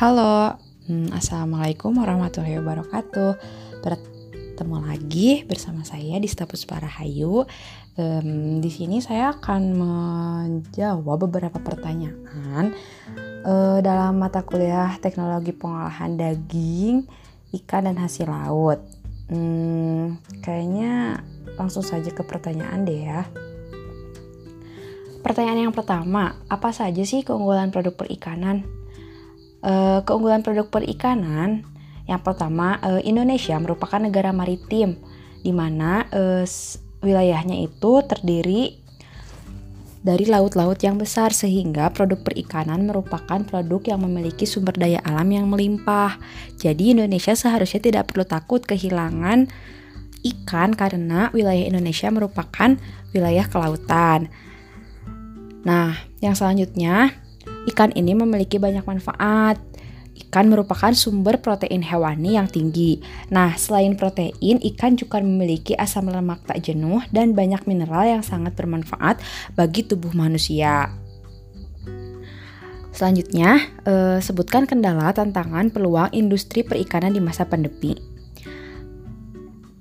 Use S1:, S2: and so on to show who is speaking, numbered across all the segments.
S1: Halo, hmm, assalamualaikum warahmatullahi wabarakatuh. Bertemu lagi bersama saya di Stapus Parahayu. Um, di sini saya akan menjawab beberapa pertanyaan uh, dalam mata kuliah teknologi pengolahan daging, ikan dan hasil laut. Hmm, kayaknya langsung saja ke pertanyaan deh ya. Pertanyaan yang pertama, apa saja sih keunggulan produk perikanan? Uh, keunggulan produk perikanan yang pertama uh, Indonesia merupakan negara maritim di mana uh, wilayahnya itu terdiri dari laut-laut yang besar sehingga produk perikanan merupakan produk yang memiliki sumber daya alam yang melimpah. Jadi Indonesia seharusnya tidak perlu takut kehilangan ikan karena wilayah Indonesia merupakan wilayah kelautan. Nah, yang selanjutnya Ikan ini memiliki banyak manfaat. Ikan merupakan sumber protein hewani yang tinggi. Nah, selain protein, ikan juga memiliki asam lemak tak jenuh dan banyak mineral yang sangat bermanfaat bagi tubuh manusia. Selanjutnya, eh, sebutkan kendala, tantangan, peluang industri perikanan di masa pandemi.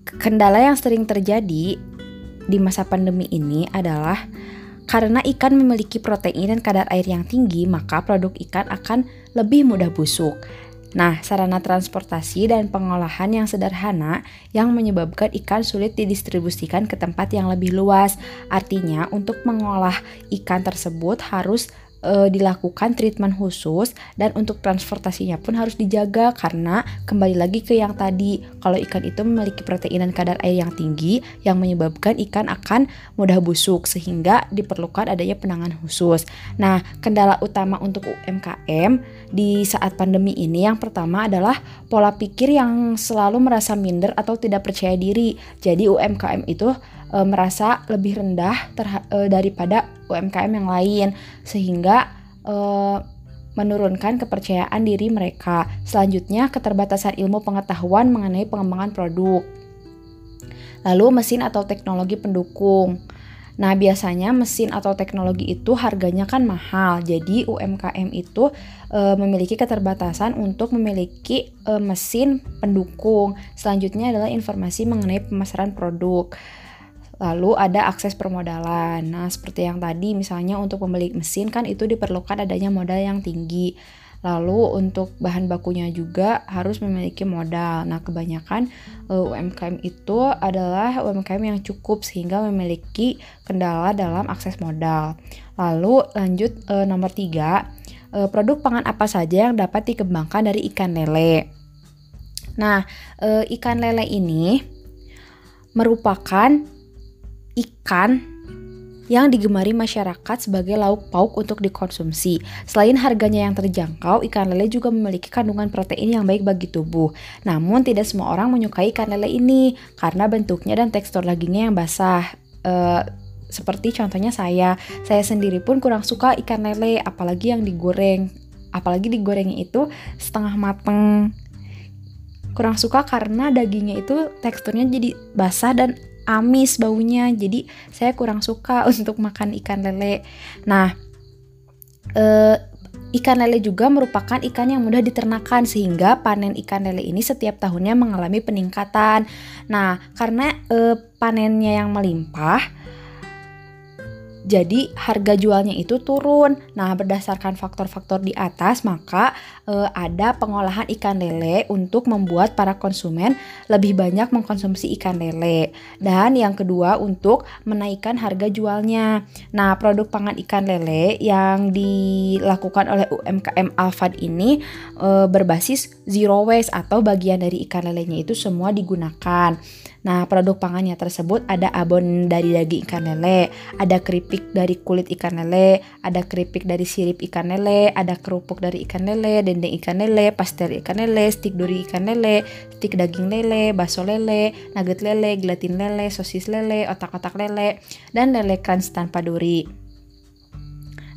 S1: Kendala yang sering terjadi di masa pandemi ini adalah karena ikan memiliki protein dan kadar air yang tinggi, maka produk ikan akan lebih mudah busuk. Nah, sarana transportasi dan pengolahan yang sederhana yang menyebabkan ikan sulit didistribusikan ke tempat yang lebih luas. Artinya, untuk mengolah ikan tersebut harus e, dilakukan treatment khusus dan untuk transportasinya pun harus dijaga karena kembali lagi ke yang tadi kalau ikan itu memiliki protein dan kadar air yang tinggi yang menyebabkan ikan akan mudah busuk sehingga diperlukan adanya penanganan khusus. Nah, kendala utama untuk UMKM di saat pandemi ini yang pertama adalah pola pikir yang selalu merasa minder atau tidak percaya diri. Jadi UMKM itu e, merasa lebih rendah e, daripada UMKM yang lain sehingga e, menurunkan kepercayaan diri mereka. Selanjutnya, keterbatasan ilmu pengetahuan mengenai pengembangan produk. Lalu mesin atau teknologi pendukung. Nah, biasanya mesin atau teknologi itu harganya kan mahal. Jadi UMKM itu e, memiliki keterbatasan untuk memiliki e, mesin pendukung. Selanjutnya adalah informasi mengenai pemasaran produk. Lalu ada akses permodalan. Nah, seperti yang tadi misalnya untuk membeli mesin kan itu diperlukan adanya modal yang tinggi. Lalu untuk bahan bakunya juga harus memiliki modal. Nah, kebanyakan eh, UMKM itu adalah UMKM yang cukup sehingga memiliki kendala dalam akses modal. Lalu lanjut nomor tiga, produk pangan apa saja yang dapat dikembangkan dari ikan lele. Nah, uh, ikan lele ini merupakan ikan yang digemari masyarakat sebagai lauk pauk untuk dikonsumsi. Selain harganya yang terjangkau, ikan lele juga memiliki kandungan protein yang baik bagi tubuh. Namun tidak semua orang menyukai ikan lele ini karena bentuknya dan tekstur dagingnya yang basah. Uh, seperti contohnya saya, saya sendiri pun kurang suka ikan lele, apalagi yang digoreng. Apalagi digorengnya itu setengah mateng. Kurang suka karena dagingnya itu teksturnya jadi basah dan amis baunya jadi saya kurang suka untuk makan ikan lele nah eh, Ikan lele juga merupakan ikan yang mudah diternakan sehingga panen ikan lele ini setiap tahunnya mengalami peningkatan. Nah, karena e, panennya yang melimpah, jadi harga jualnya itu turun. Nah, berdasarkan faktor-faktor di atas, maka e, ada pengolahan ikan lele untuk membuat para konsumen lebih banyak mengkonsumsi ikan lele. Dan yang kedua untuk menaikkan harga jualnya. Nah, produk pangan ikan lele yang dilakukan oleh UMKM Alfad ini e, berbasis zero waste atau bagian dari ikan lelenya itu semua digunakan. Nah, produk pangannya tersebut ada abon dari daging ikan lele, ada keripik dari kulit ikan lele, ada keripik dari sirip ikan lele, ada kerupuk dari ikan lele, dendeng ikan lele, pastel ikan lele, stik duri ikan lele, stik daging lele, bakso lele, nugget lele, gelatin lele, sosis lele, otak-otak lele, dan lele crunch tanpa duri.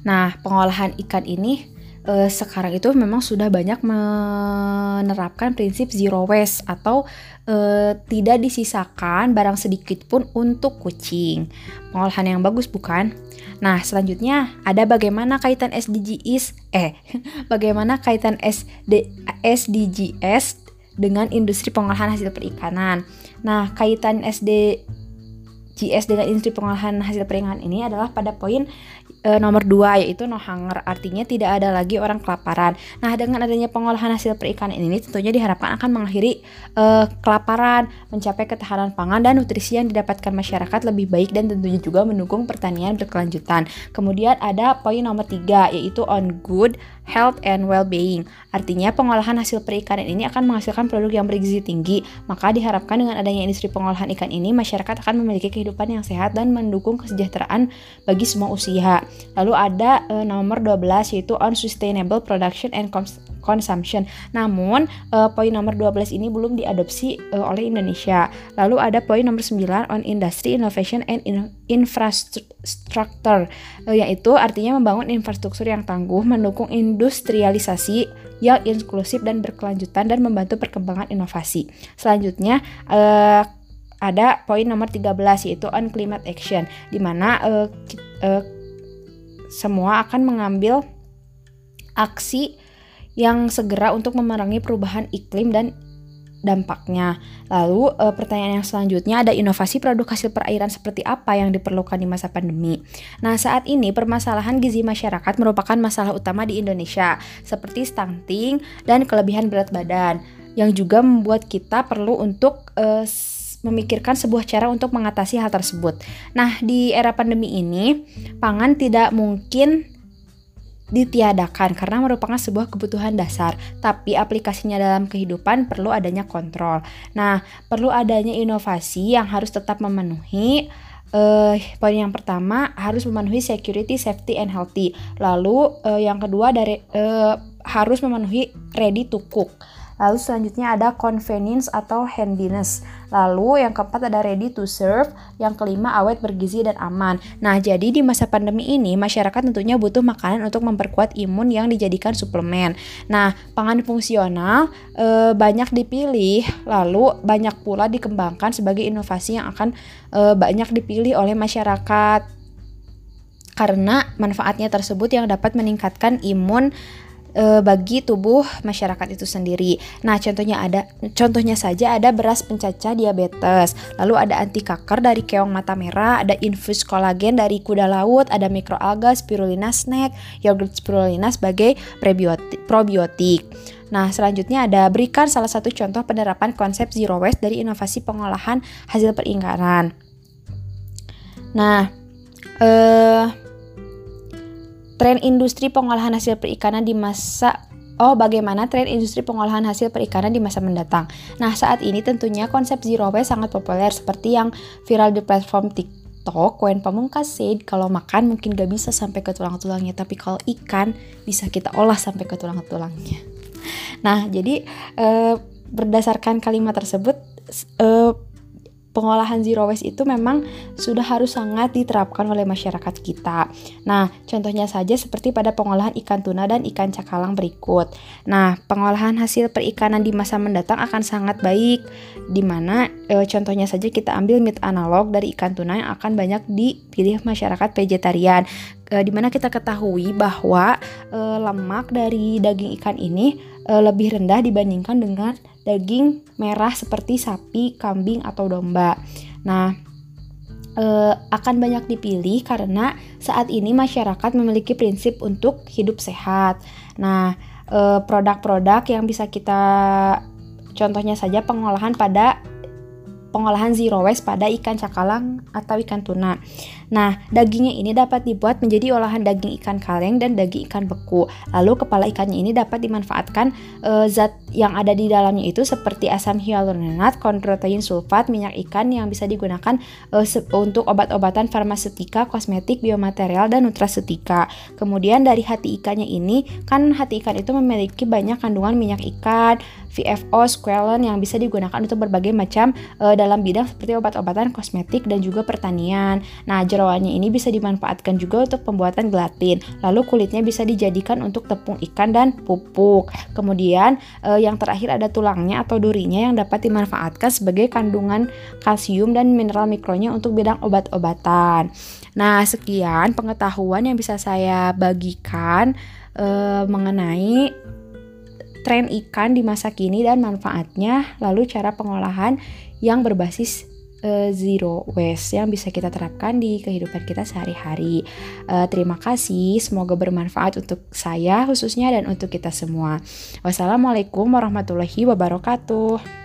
S1: Nah, pengolahan ikan ini uh, sekarang itu memang sudah banyak menerapkan prinsip zero waste atau uh, tidak disisakan barang sedikit pun untuk kucing. Pengolahan yang bagus bukan? Nah, selanjutnya ada bagaimana kaitan SDGs eh bagaimana kaitan SD, SDGs dengan industri pengolahan hasil perikanan. Nah, kaitan SDGs dengan industri pengolahan hasil perikanan ini adalah pada poin e, nomor dua yaitu no hunger artinya tidak ada lagi orang kelaparan. Nah dengan adanya pengolahan hasil perikanan ini tentunya diharapkan akan mengakhiri e, kelaparan, mencapai ketahanan pangan dan nutrisi yang didapatkan masyarakat lebih baik dan tentunya juga mendukung pertanian berkelanjutan. Kemudian ada poin nomor tiga yaitu on good health and well-being. Artinya pengolahan hasil perikanan ini akan menghasilkan produk yang bergizi tinggi. Maka diharapkan dengan adanya industri pengolahan ikan ini masyarakat akan memiliki kehidupan yang sehat dan mendukung kesejahteraan bagi semua usia. Lalu ada e, nomor 12 yaitu on sustainable production and consumption. Namun e, poin nomor 12 ini belum diadopsi e, oleh Indonesia. Lalu ada poin nomor 9 on industry innovation and in infrastructure e, yaitu artinya membangun infrastruktur yang tangguh, mendukung industrialisasi yang inklusif dan berkelanjutan dan membantu perkembangan inovasi. Selanjutnya e, ada poin nomor 13 yaitu on climate action di mana uh, uh, semua akan mengambil aksi yang segera untuk memerangi perubahan iklim dan dampaknya. Lalu e, pertanyaan yang selanjutnya ada inovasi produk hasil perairan seperti apa yang diperlukan di masa pandemi. Nah, saat ini permasalahan gizi masyarakat merupakan masalah utama di Indonesia, seperti stunting dan kelebihan berat badan yang juga membuat kita perlu untuk e, memikirkan sebuah cara untuk mengatasi hal tersebut. Nah, di era pandemi ini, pangan tidak mungkin ditiadakan karena merupakan sebuah kebutuhan dasar, tapi aplikasinya dalam kehidupan perlu adanya kontrol. Nah, perlu adanya inovasi yang harus tetap memenuhi uh, poin yang pertama harus memenuhi security, safety, and healthy. Lalu uh, yang kedua dari uh, harus memenuhi ready to cook. Lalu selanjutnya ada convenience atau handiness. Lalu yang keempat ada ready to serve. Yang kelima awet bergizi dan aman. Nah, jadi di masa pandemi ini masyarakat tentunya butuh makanan untuk memperkuat imun yang dijadikan suplemen. Nah, pangan fungsional e, banyak dipilih, lalu banyak pula dikembangkan sebagai inovasi yang akan e, banyak dipilih oleh masyarakat karena manfaatnya tersebut yang dapat meningkatkan imun e, bagi tubuh masyarakat itu sendiri. Nah, contohnya ada contohnya saja ada beras pencacah diabetes, lalu ada anti kanker dari keong mata merah, ada infus kolagen dari kuda laut, ada mikroalga, spirulina snack, yogurt spirulina sebagai prebiotik, probiotik. Nah, selanjutnya ada berikan salah satu contoh penerapan konsep zero waste dari inovasi pengolahan hasil perikanan. Nah, eh Tren industri pengolahan hasil perikanan di masa Oh, bagaimana tren industri pengolahan hasil perikanan di masa mendatang? Nah, saat ini tentunya konsep zero waste sangat populer seperti yang viral di platform TikTok. Wen Pamungkas said kalau makan mungkin gak bisa sampai ke tulang-tulangnya, tapi kalau ikan bisa kita olah sampai ke tulang-tulangnya. Nah, jadi eh, berdasarkan kalimat tersebut eh, pengolahan zero waste itu memang sudah harus sangat diterapkan oleh masyarakat kita. Nah, contohnya saja seperti pada pengolahan ikan tuna dan ikan cakalang berikut. Nah, pengolahan hasil perikanan di masa mendatang akan sangat baik, di mana e, contohnya saja kita ambil meat analog dari ikan tuna yang akan banyak dipilih masyarakat vegetarian e, di mana kita ketahui bahwa e, lemak dari daging ikan ini e, lebih rendah dibandingkan dengan daging merah seperti sapi, kambing atau domba. Nah, e, akan banyak dipilih karena saat ini masyarakat memiliki prinsip untuk hidup sehat. Nah, produk-produk yang bisa kita contohnya saja pengolahan pada pengolahan zero waste pada ikan cakalang atau ikan tuna. Nah, dagingnya ini dapat dibuat menjadi olahan daging ikan kaleng dan daging ikan beku. Lalu kepala ikannya ini dapat dimanfaatkan e, zat yang ada di dalamnya itu seperti asam hyaluronat, kontrotein sulfat, minyak ikan yang bisa digunakan e, untuk obat-obatan farmasetika, kosmetik, biomaterial dan nutrasetika. Kemudian dari hati ikannya ini kan hati ikan itu memiliki banyak kandungan minyak ikan, VFO, squalene yang bisa digunakan untuk berbagai macam e, dalam bidang seperti obat-obatan, kosmetik dan juga pertanian. Nah, Jeroannya ini bisa dimanfaatkan juga untuk pembuatan gelatin. Lalu kulitnya bisa dijadikan untuk tepung ikan dan pupuk. Kemudian eh, yang terakhir ada tulangnya atau durinya yang dapat dimanfaatkan sebagai kandungan kalsium dan mineral mikronya untuk bidang obat-obatan. Nah, sekian pengetahuan yang bisa saya bagikan eh, mengenai tren ikan di masa kini dan manfaatnya, lalu cara pengolahan yang berbasis uh, zero waste yang bisa kita terapkan di kehidupan kita sehari-hari. Uh, terima kasih, semoga bermanfaat untuk saya khususnya dan untuk kita semua. Wassalamualaikum warahmatullahi wabarakatuh.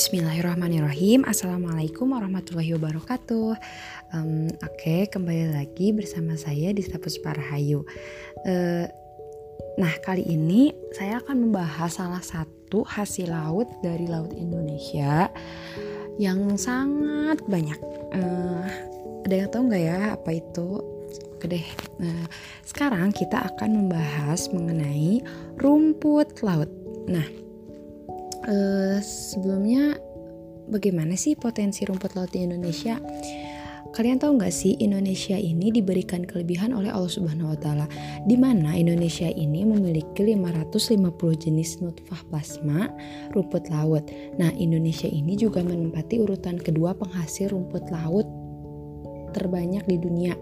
S1: Bismillahirrahmanirrahim. Assalamualaikum warahmatullahi wabarakatuh. Um, Oke okay, kembali lagi bersama saya di Stapus Parahayu uh, Nah kali ini saya akan membahas salah satu hasil laut dari Laut Indonesia Yang sangat banyak. Uh, Ada yang tahu nggak ya apa itu? Oke deh. Nah, Sekarang kita akan membahas mengenai rumput laut. Nah uh, sebelumnya bagaimana sih potensi rumput laut di Indonesia? Kalian tahu nggak sih Indonesia ini diberikan kelebihan oleh Allah Subhanahu Wa Taala, di mana Indonesia ini memiliki 550 jenis nutfah plasma rumput laut. Nah Indonesia ini juga menempati urutan kedua penghasil rumput laut terbanyak di dunia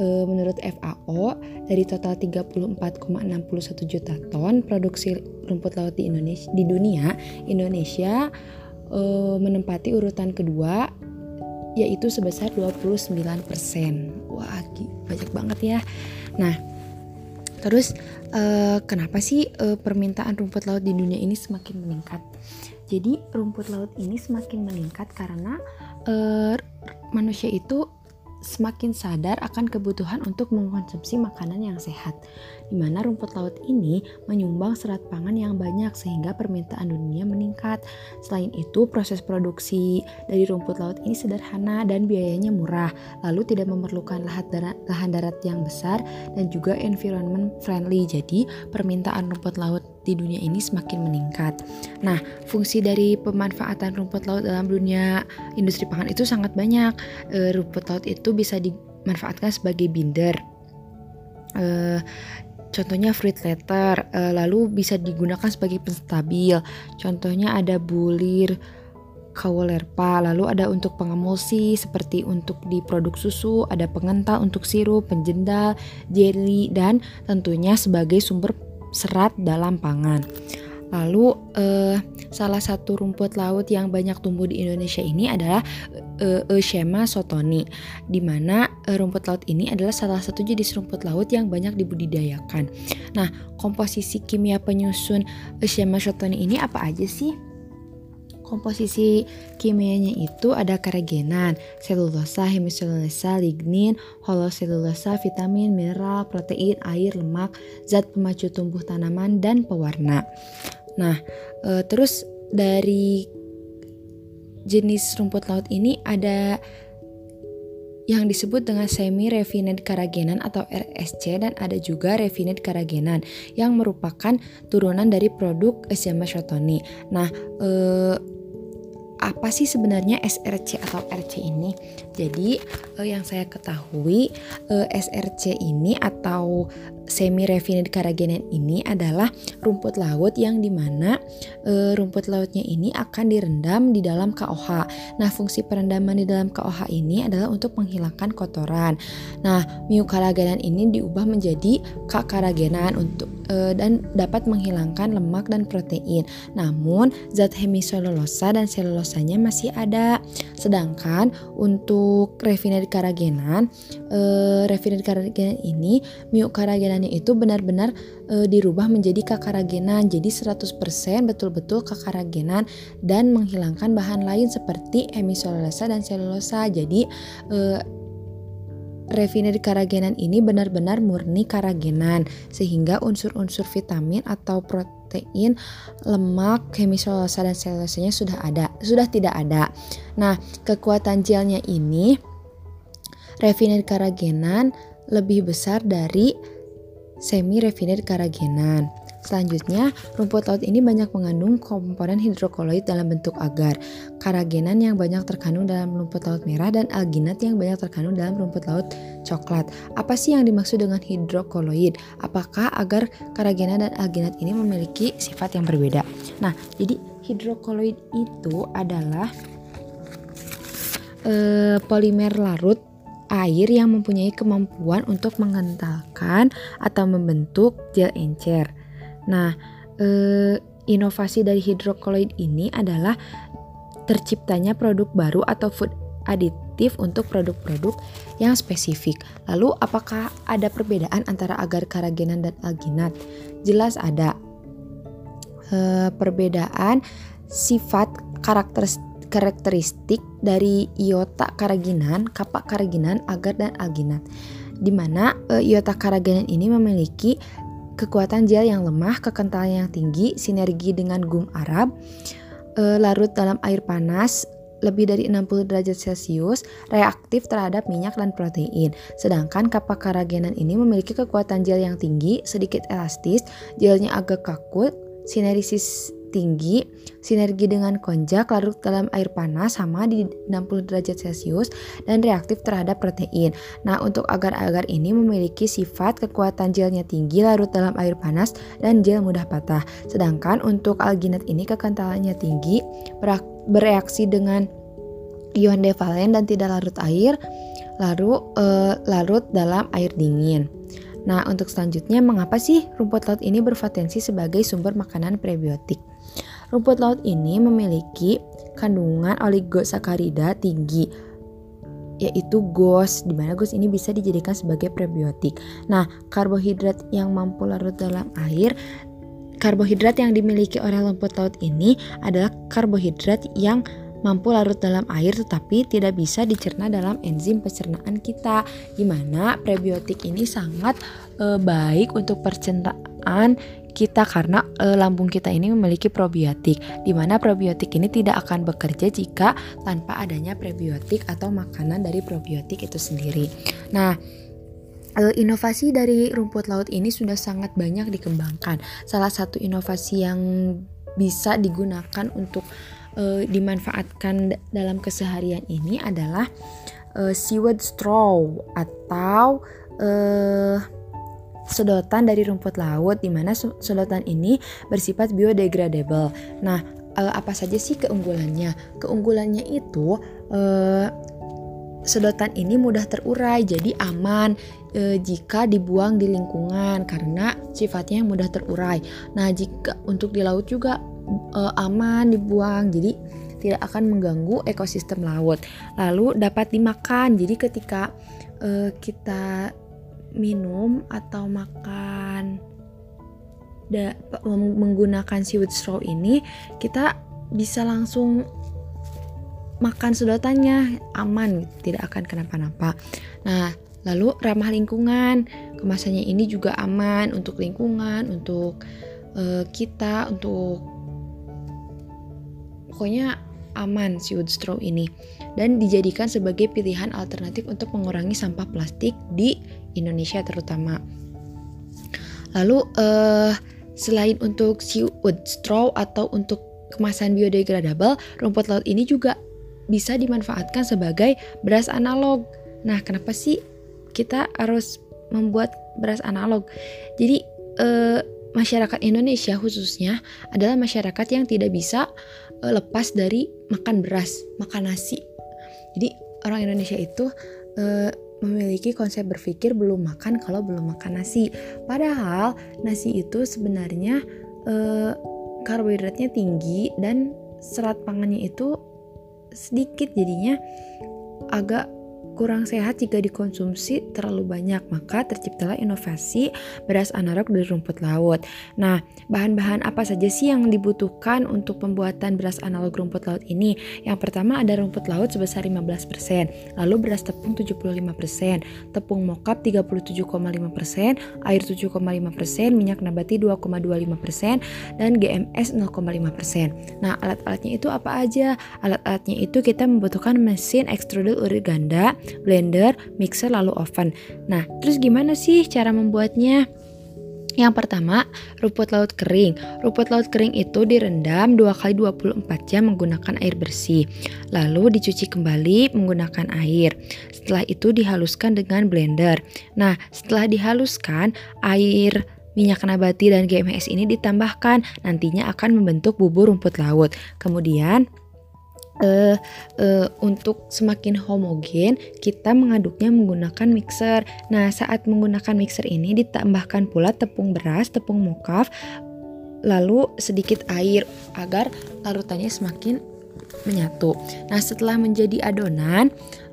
S1: e, menurut FAO dari total 34,61 juta ton produksi rumput laut di Indonesia di dunia Indonesia e, menempati urutan kedua yaitu sebesar 29%. Wah, banyak banget ya. Nah, terus e, kenapa sih e, permintaan rumput laut di dunia ini semakin meningkat? Jadi, rumput laut ini semakin meningkat karena e, manusia itu semakin sadar akan kebutuhan untuk mengkonsumsi makanan yang sehat, di mana rumput laut ini menyumbang serat pangan yang banyak sehingga permintaan dunia meningkat. Selain itu, proses produksi dari rumput laut ini sederhana dan biayanya murah, lalu tidak memerlukan lahan darat, yang besar dan juga environment friendly. Jadi, permintaan rumput laut di dunia ini semakin meningkat. Nah, fungsi dari pemanfaatan rumput laut dalam dunia industri pangan itu sangat banyak. E, rumput laut itu bisa dimanfaatkan sebagai binder. E, contohnya fruit letter, e, lalu bisa digunakan sebagai penstabil. Contohnya ada bulir, kawolerpa, lalu ada untuk pengemulsi seperti untuk di produk susu, ada pengental untuk sirup, penjendal, jelly, dan tentunya sebagai sumber serat dalam pangan. Lalu eh, salah satu rumput laut yang banyak tumbuh di Indonesia ini adalah eh, Eushema sotoni, di mana eh, rumput laut ini adalah salah satu jenis rumput laut yang banyak dibudidayakan. Nah, komposisi kimia penyusun Eushema sotoni ini apa aja sih? Komposisi kimianya itu ada karagenan, selulosa, hemiselulosa, lignin, holoselulosa, vitamin, mineral, protein, air, lemak, zat pemacu tumbuh tanaman, dan pewarna. Nah, e, terus dari jenis rumput laut ini ada yang disebut dengan semi refined karagenan atau RSC dan ada juga refined karagenan yang merupakan turunan dari produk Escherichia shotoni. Nah, eh, apa sih sebenarnya SRC atau RC ini? Jadi uh, yang saya ketahui eh, SRC ini atau semi refined carrageenan ini adalah rumput laut yang di mana e, rumput lautnya ini akan direndam di dalam KOH. Nah, fungsi perendaman di dalam KOH ini adalah untuk menghilangkan kotoran. Nah, miukaragenan ini diubah menjadi kakaragenan untuk e, dan dapat menghilangkan lemak dan protein. Namun, zat hemiselulosa dan selulosanya masih ada. Sedangkan untuk refined karagenan, e, refined karagenan ini miukaragenan itu benar-benar e, dirubah menjadi kakaragenan. Jadi 100% betul-betul kakaragenan dan menghilangkan bahan lain seperti hemiselulosa dan selulosa. Jadi e, refined karagenan ini benar-benar murni karagenan sehingga unsur-unsur vitamin atau protein, lemak, hemiselulosa dan selulosanya sudah ada, sudah tidak ada. Nah, kekuatan gelnya ini refined karagenan lebih besar dari semi-refined karagenan. Selanjutnya, rumput laut ini banyak mengandung komponen hidrokoloid dalam bentuk agar, karagenan yang banyak terkandung dalam rumput laut merah, dan alginat yang banyak terkandung dalam rumput laut coklat. Apa sih yang dimaksud dengan hidrokoloid? Apakah agar, karagenan, dan alginat ini memiliki sifat yang berbeda? Nah, jadi hidrokoloid itu adalah e, polimer larut air yang mempunyai kemampuan untuk mengentalkan atau membentuk gel encer. Nah, eh, inovasi dari hidrokoloid ini adalah terciptanya produk baru atau food aditif untuk produk-produk yang spesifik. Lalu, apakah ada perbedaan antara agar karagenan dan alginat? Jelas ada. E, perbedaan sifat karakteristik karakteristik dari iota karaginan, kapak karaginan, agar dan alginat. Di mana e, iota karaginan ini memiliki kekuatan gel yang lemah, kekentalan yang tinggi, sinergi dengan gum Arab, e, larut dalam air panas, lebih dari 60 derajat Celcius, reaktif terhadap minyak dan protein. Sedangkan kapak karagenan ini memiliki kekuatan gel yang tinggi, sedikit elastis, gelnya agak kaku, sineresis tinggi, sinergi dengan konjak larut dalam air panas sama di 60 derajat Celcius dan reaktif terhadap protein. Nah, untuk agar-agar ini memiliki sifat kekuatan gelnya tinggi larut dalam air panas dan gel mudah patah. Sedangkan untuk alginat ini kekentalannya tinggi, bereaksi dengan ion devalen dan tidak larut air, lalu e, larut dalam air dingin. Nah, untuk selanjutnya, mengapa sih rumput laut ini berpotensi sebagai sumber makanan prebiotik? Rumput laut ini memiliki kandungan oligosakarida tinggi yaitu GOS di mana GOS ini bisa dijadikan sebagai prebiotik. Nah, karbohidrat yang mampu larut dalam air karbohidrat yang dimiliki oleh rumput laut ini adalah karbohidrat yang mampu larut dalam air tetapi tidak bisa dicerna dalam enzim pencernaan kita. Di mana prebiotik ini sangat e, baik untuk pencernaan kita karena e, lambung kita ini memiliki probiotik di mana probiotik ini tidak akan bekerja jika tanpa adanya prebiotik atau makanan dari probiotik itu sendiri. Nah, e, inovasi dari rumput laut ini sudah sangat banyak dikembangkan. Salah satu inovasi yang bisa digunakan untuk e, dimanfaatkan dalam keseharian ini adalah e, seaweed straw atau e, sedotan dari rumput laut di mana sedotan ini bersifat biodegradable. Nah, uh, apa saja sih keunggulannya? Keunggulannya itu uh, sedotan ini mudah terurai, jadi aman uh, jika dibuang di lingkungan karena sifatnya yang mudah terurai. Nah, jika untuk di laut juga aman dibuang, jadi tidak akan mengganggu ekosistem laut. Lalu dapat dimakan, jadi ketika uh, kita minum atau makan. Da, menggunakan seaweed straw ini kita bisa langsung makan sedotannya aman tidak akan kenapa-napa. Nah lalu ramah lingkungan. Kemasannya ini juga aman untuk lingkungan untuk uh, kita untuk pokoknya aman seaweed straw ini dan dijadikan sebagai pilihan alternatif untuk mengurangi sampah plastik di Indonesia terutama. Lalu uh, selain untuk seaweed straw atau untuk kemasan biodegradable, rumput laut ini juga bisa dimanfaatkan sebagai beras analog. Nah, kenapa sih kita harus membuat beras analog? Jadi uh, masyarakat Indonesia khususnya adalah masyarakat yang tidak bisa lepas dari makan beras, makan nasi. Jadi orang Indonesia itu uh, memiliki konsep berpikir belum makan kalau belum makan nasi. Padahal nasi itu sebenarnya eh, karbohidratnya tinggi dan serat pangannya itu sedikit jadinya agak kurang sehat jika dikonsumsi terlalu banyak, maka terciptalah inovasi beras analog dari rumput laut. Nah, bahan-bahan apa saja sih yang dibutuhkan untuk pembuatan beras analog rumput laut ini? Yang pertama ada rumput laut sebesar 15%, lalu beras tepung 75%, tepung mokap 37,5%, air 7,5%, minyak nabati 2,25%, dan GMS 0,5%. Nah, alat-alatnya itu apa aja? Alat-alatnya itu kita membutuhkan mesin ekstruder urin ganda, blender, mixer, lalu oven. Nah, terus gimana sih cara membuatnya? Yang pertama, rumput laut kering. Rumput laut kering itu direndam 2 kali 24 jam menggunakan air bersih. Lalu dicuci kembali menggunakan air. Setelah itu dihaluskan dengan blender. Nah, setelah dihaluskan, air minyak nabati dan GMS ini ditambahkan nantinya akan membentuk bubur rumput laut. Kemudian uh, uh, untuk semakin homogen kita mengaduknya menggunakan mixer. Nah saat menggunakan mixer ini ditambahkan pula tepung beras, tepung mokaf, lalu sedikit air agar larutannya semakin menyatu. Nah setelah menjadi adonan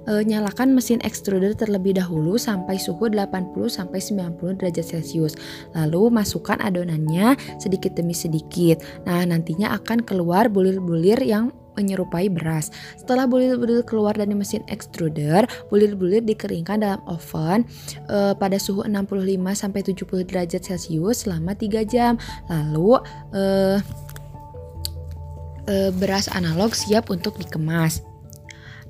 S1: e, nyalakan mesin extruder terlebih dahulu sampai suhu 80 sampai 90 derajat Celcius. Lalu masukkan adonannya sedikit demi sedikit. Nah, nantinya akan keluar bulir-bulir yang menyerupai beras. Setelah bulir-bulir keluar dari mesin extruder, bulir-bulir dikeringkan dalam oven uh, pada suhu 65 sampai 70 derajat Celcius selama 3 jam. Lalu uh, uh, beras analog siap untuk dikemas.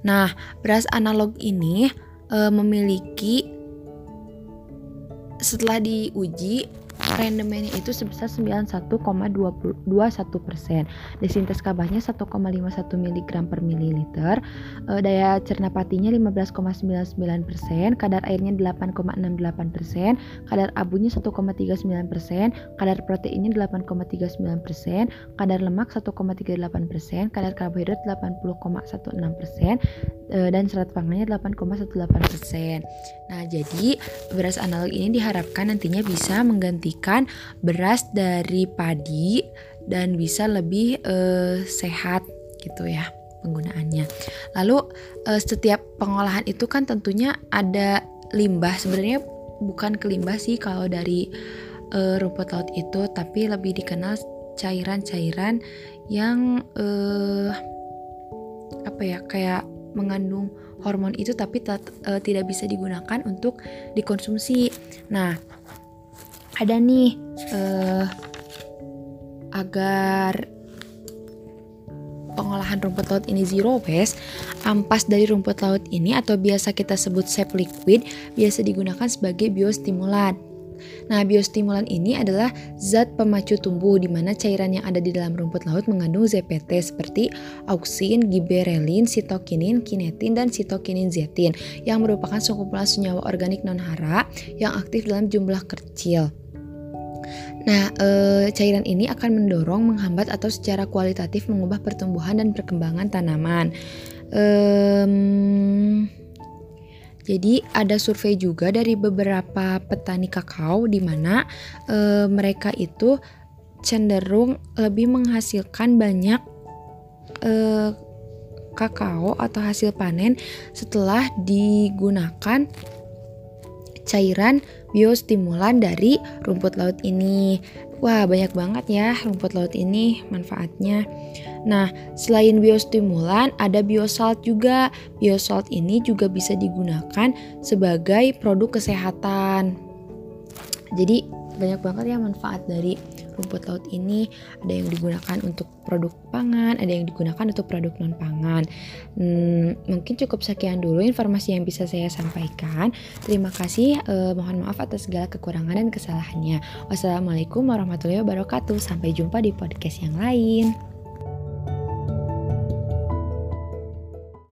S1: Nah, beras analog ini uh, memiliki setelah diuji rendemennya itu sebesar 91,21 persen. Desintes kabahnya 1,51 mg per mililiter. E, daya cerna patinya 15,99 persen. Kadar airnya 8,68 persen. Kadar abunya 1,39 persen. Kadar proteinnya 8,39 persen. Kadar lemak 1,38 persen. Kadar karbohidrat 80,16 persen. E, dan serat pangannya 8,18 persen. Nah, jadi beras analog ini diharapkan nantinya bisa menggantikan beras dari padi dan bisa lebih uh, sehat gitu ya penggunaannya. Lalu uh, setiap pengolahan itu kan tentunya ada limbah. Sebenarnya bukan ke limbah sih kalau dari uh, rumput laut itu, tapi lebih dikenal cairan-cairan yang uh, apa ya kayak mengandung hormon itu tapi tidak bisa digunakan untuk dikonsumsi. Nah, ada nih uh, agar pengolahan rumput laut ini zero waste, ampas dari rumput laut ini atau biasa kita sebut sap liquid biasa digunakan sebagai biostimulan. Nah, biostimulan ini adalah zat pemacu tumbuh di mana cairan yang ada di dalam rumput laut mengandung ZPT seperti auksin, giberelin, sitokinin, kinetin, dan sitokinin zetin yang merupakan sekumpulan senyawa organik non-hara yang aktif dalam jumlah kecil. Nah, e, cairan ini akan mendorong, menghambat, atau secara kualitatif mengubah pertumbuhan dan perkembangan tanaman. Jadi ada survei juga dari beberapa petani kakao di mana e, mereka itu cenderung lebih menghasilkan banyak e, kakao atau hasil panen setelah digunakan cairan biostimulan dari rumput laut ini. Wah, banyak banget ya rumput laut ini manfaatnya. Nah, selain biostimulan, ada biosalt juga. Biosalt ini juga bisa digunakan sebagai produk kesehatan. Jadi, banyak banget ya manfaat dari rumput laut ini ada yang digunakan untuk produk pangan, ada yang digunakan untuk produk non pangan. Hmm, mungkin cukup sekian dulu informasi yang bisa saya sampaikan. Terima kasih. Eh, mohon maaf atas segala kekurangan dan kesalahannya. Wassalamualaikum warahmatullahi wabarakatuh. Sampai jumpa di podcast yang lain.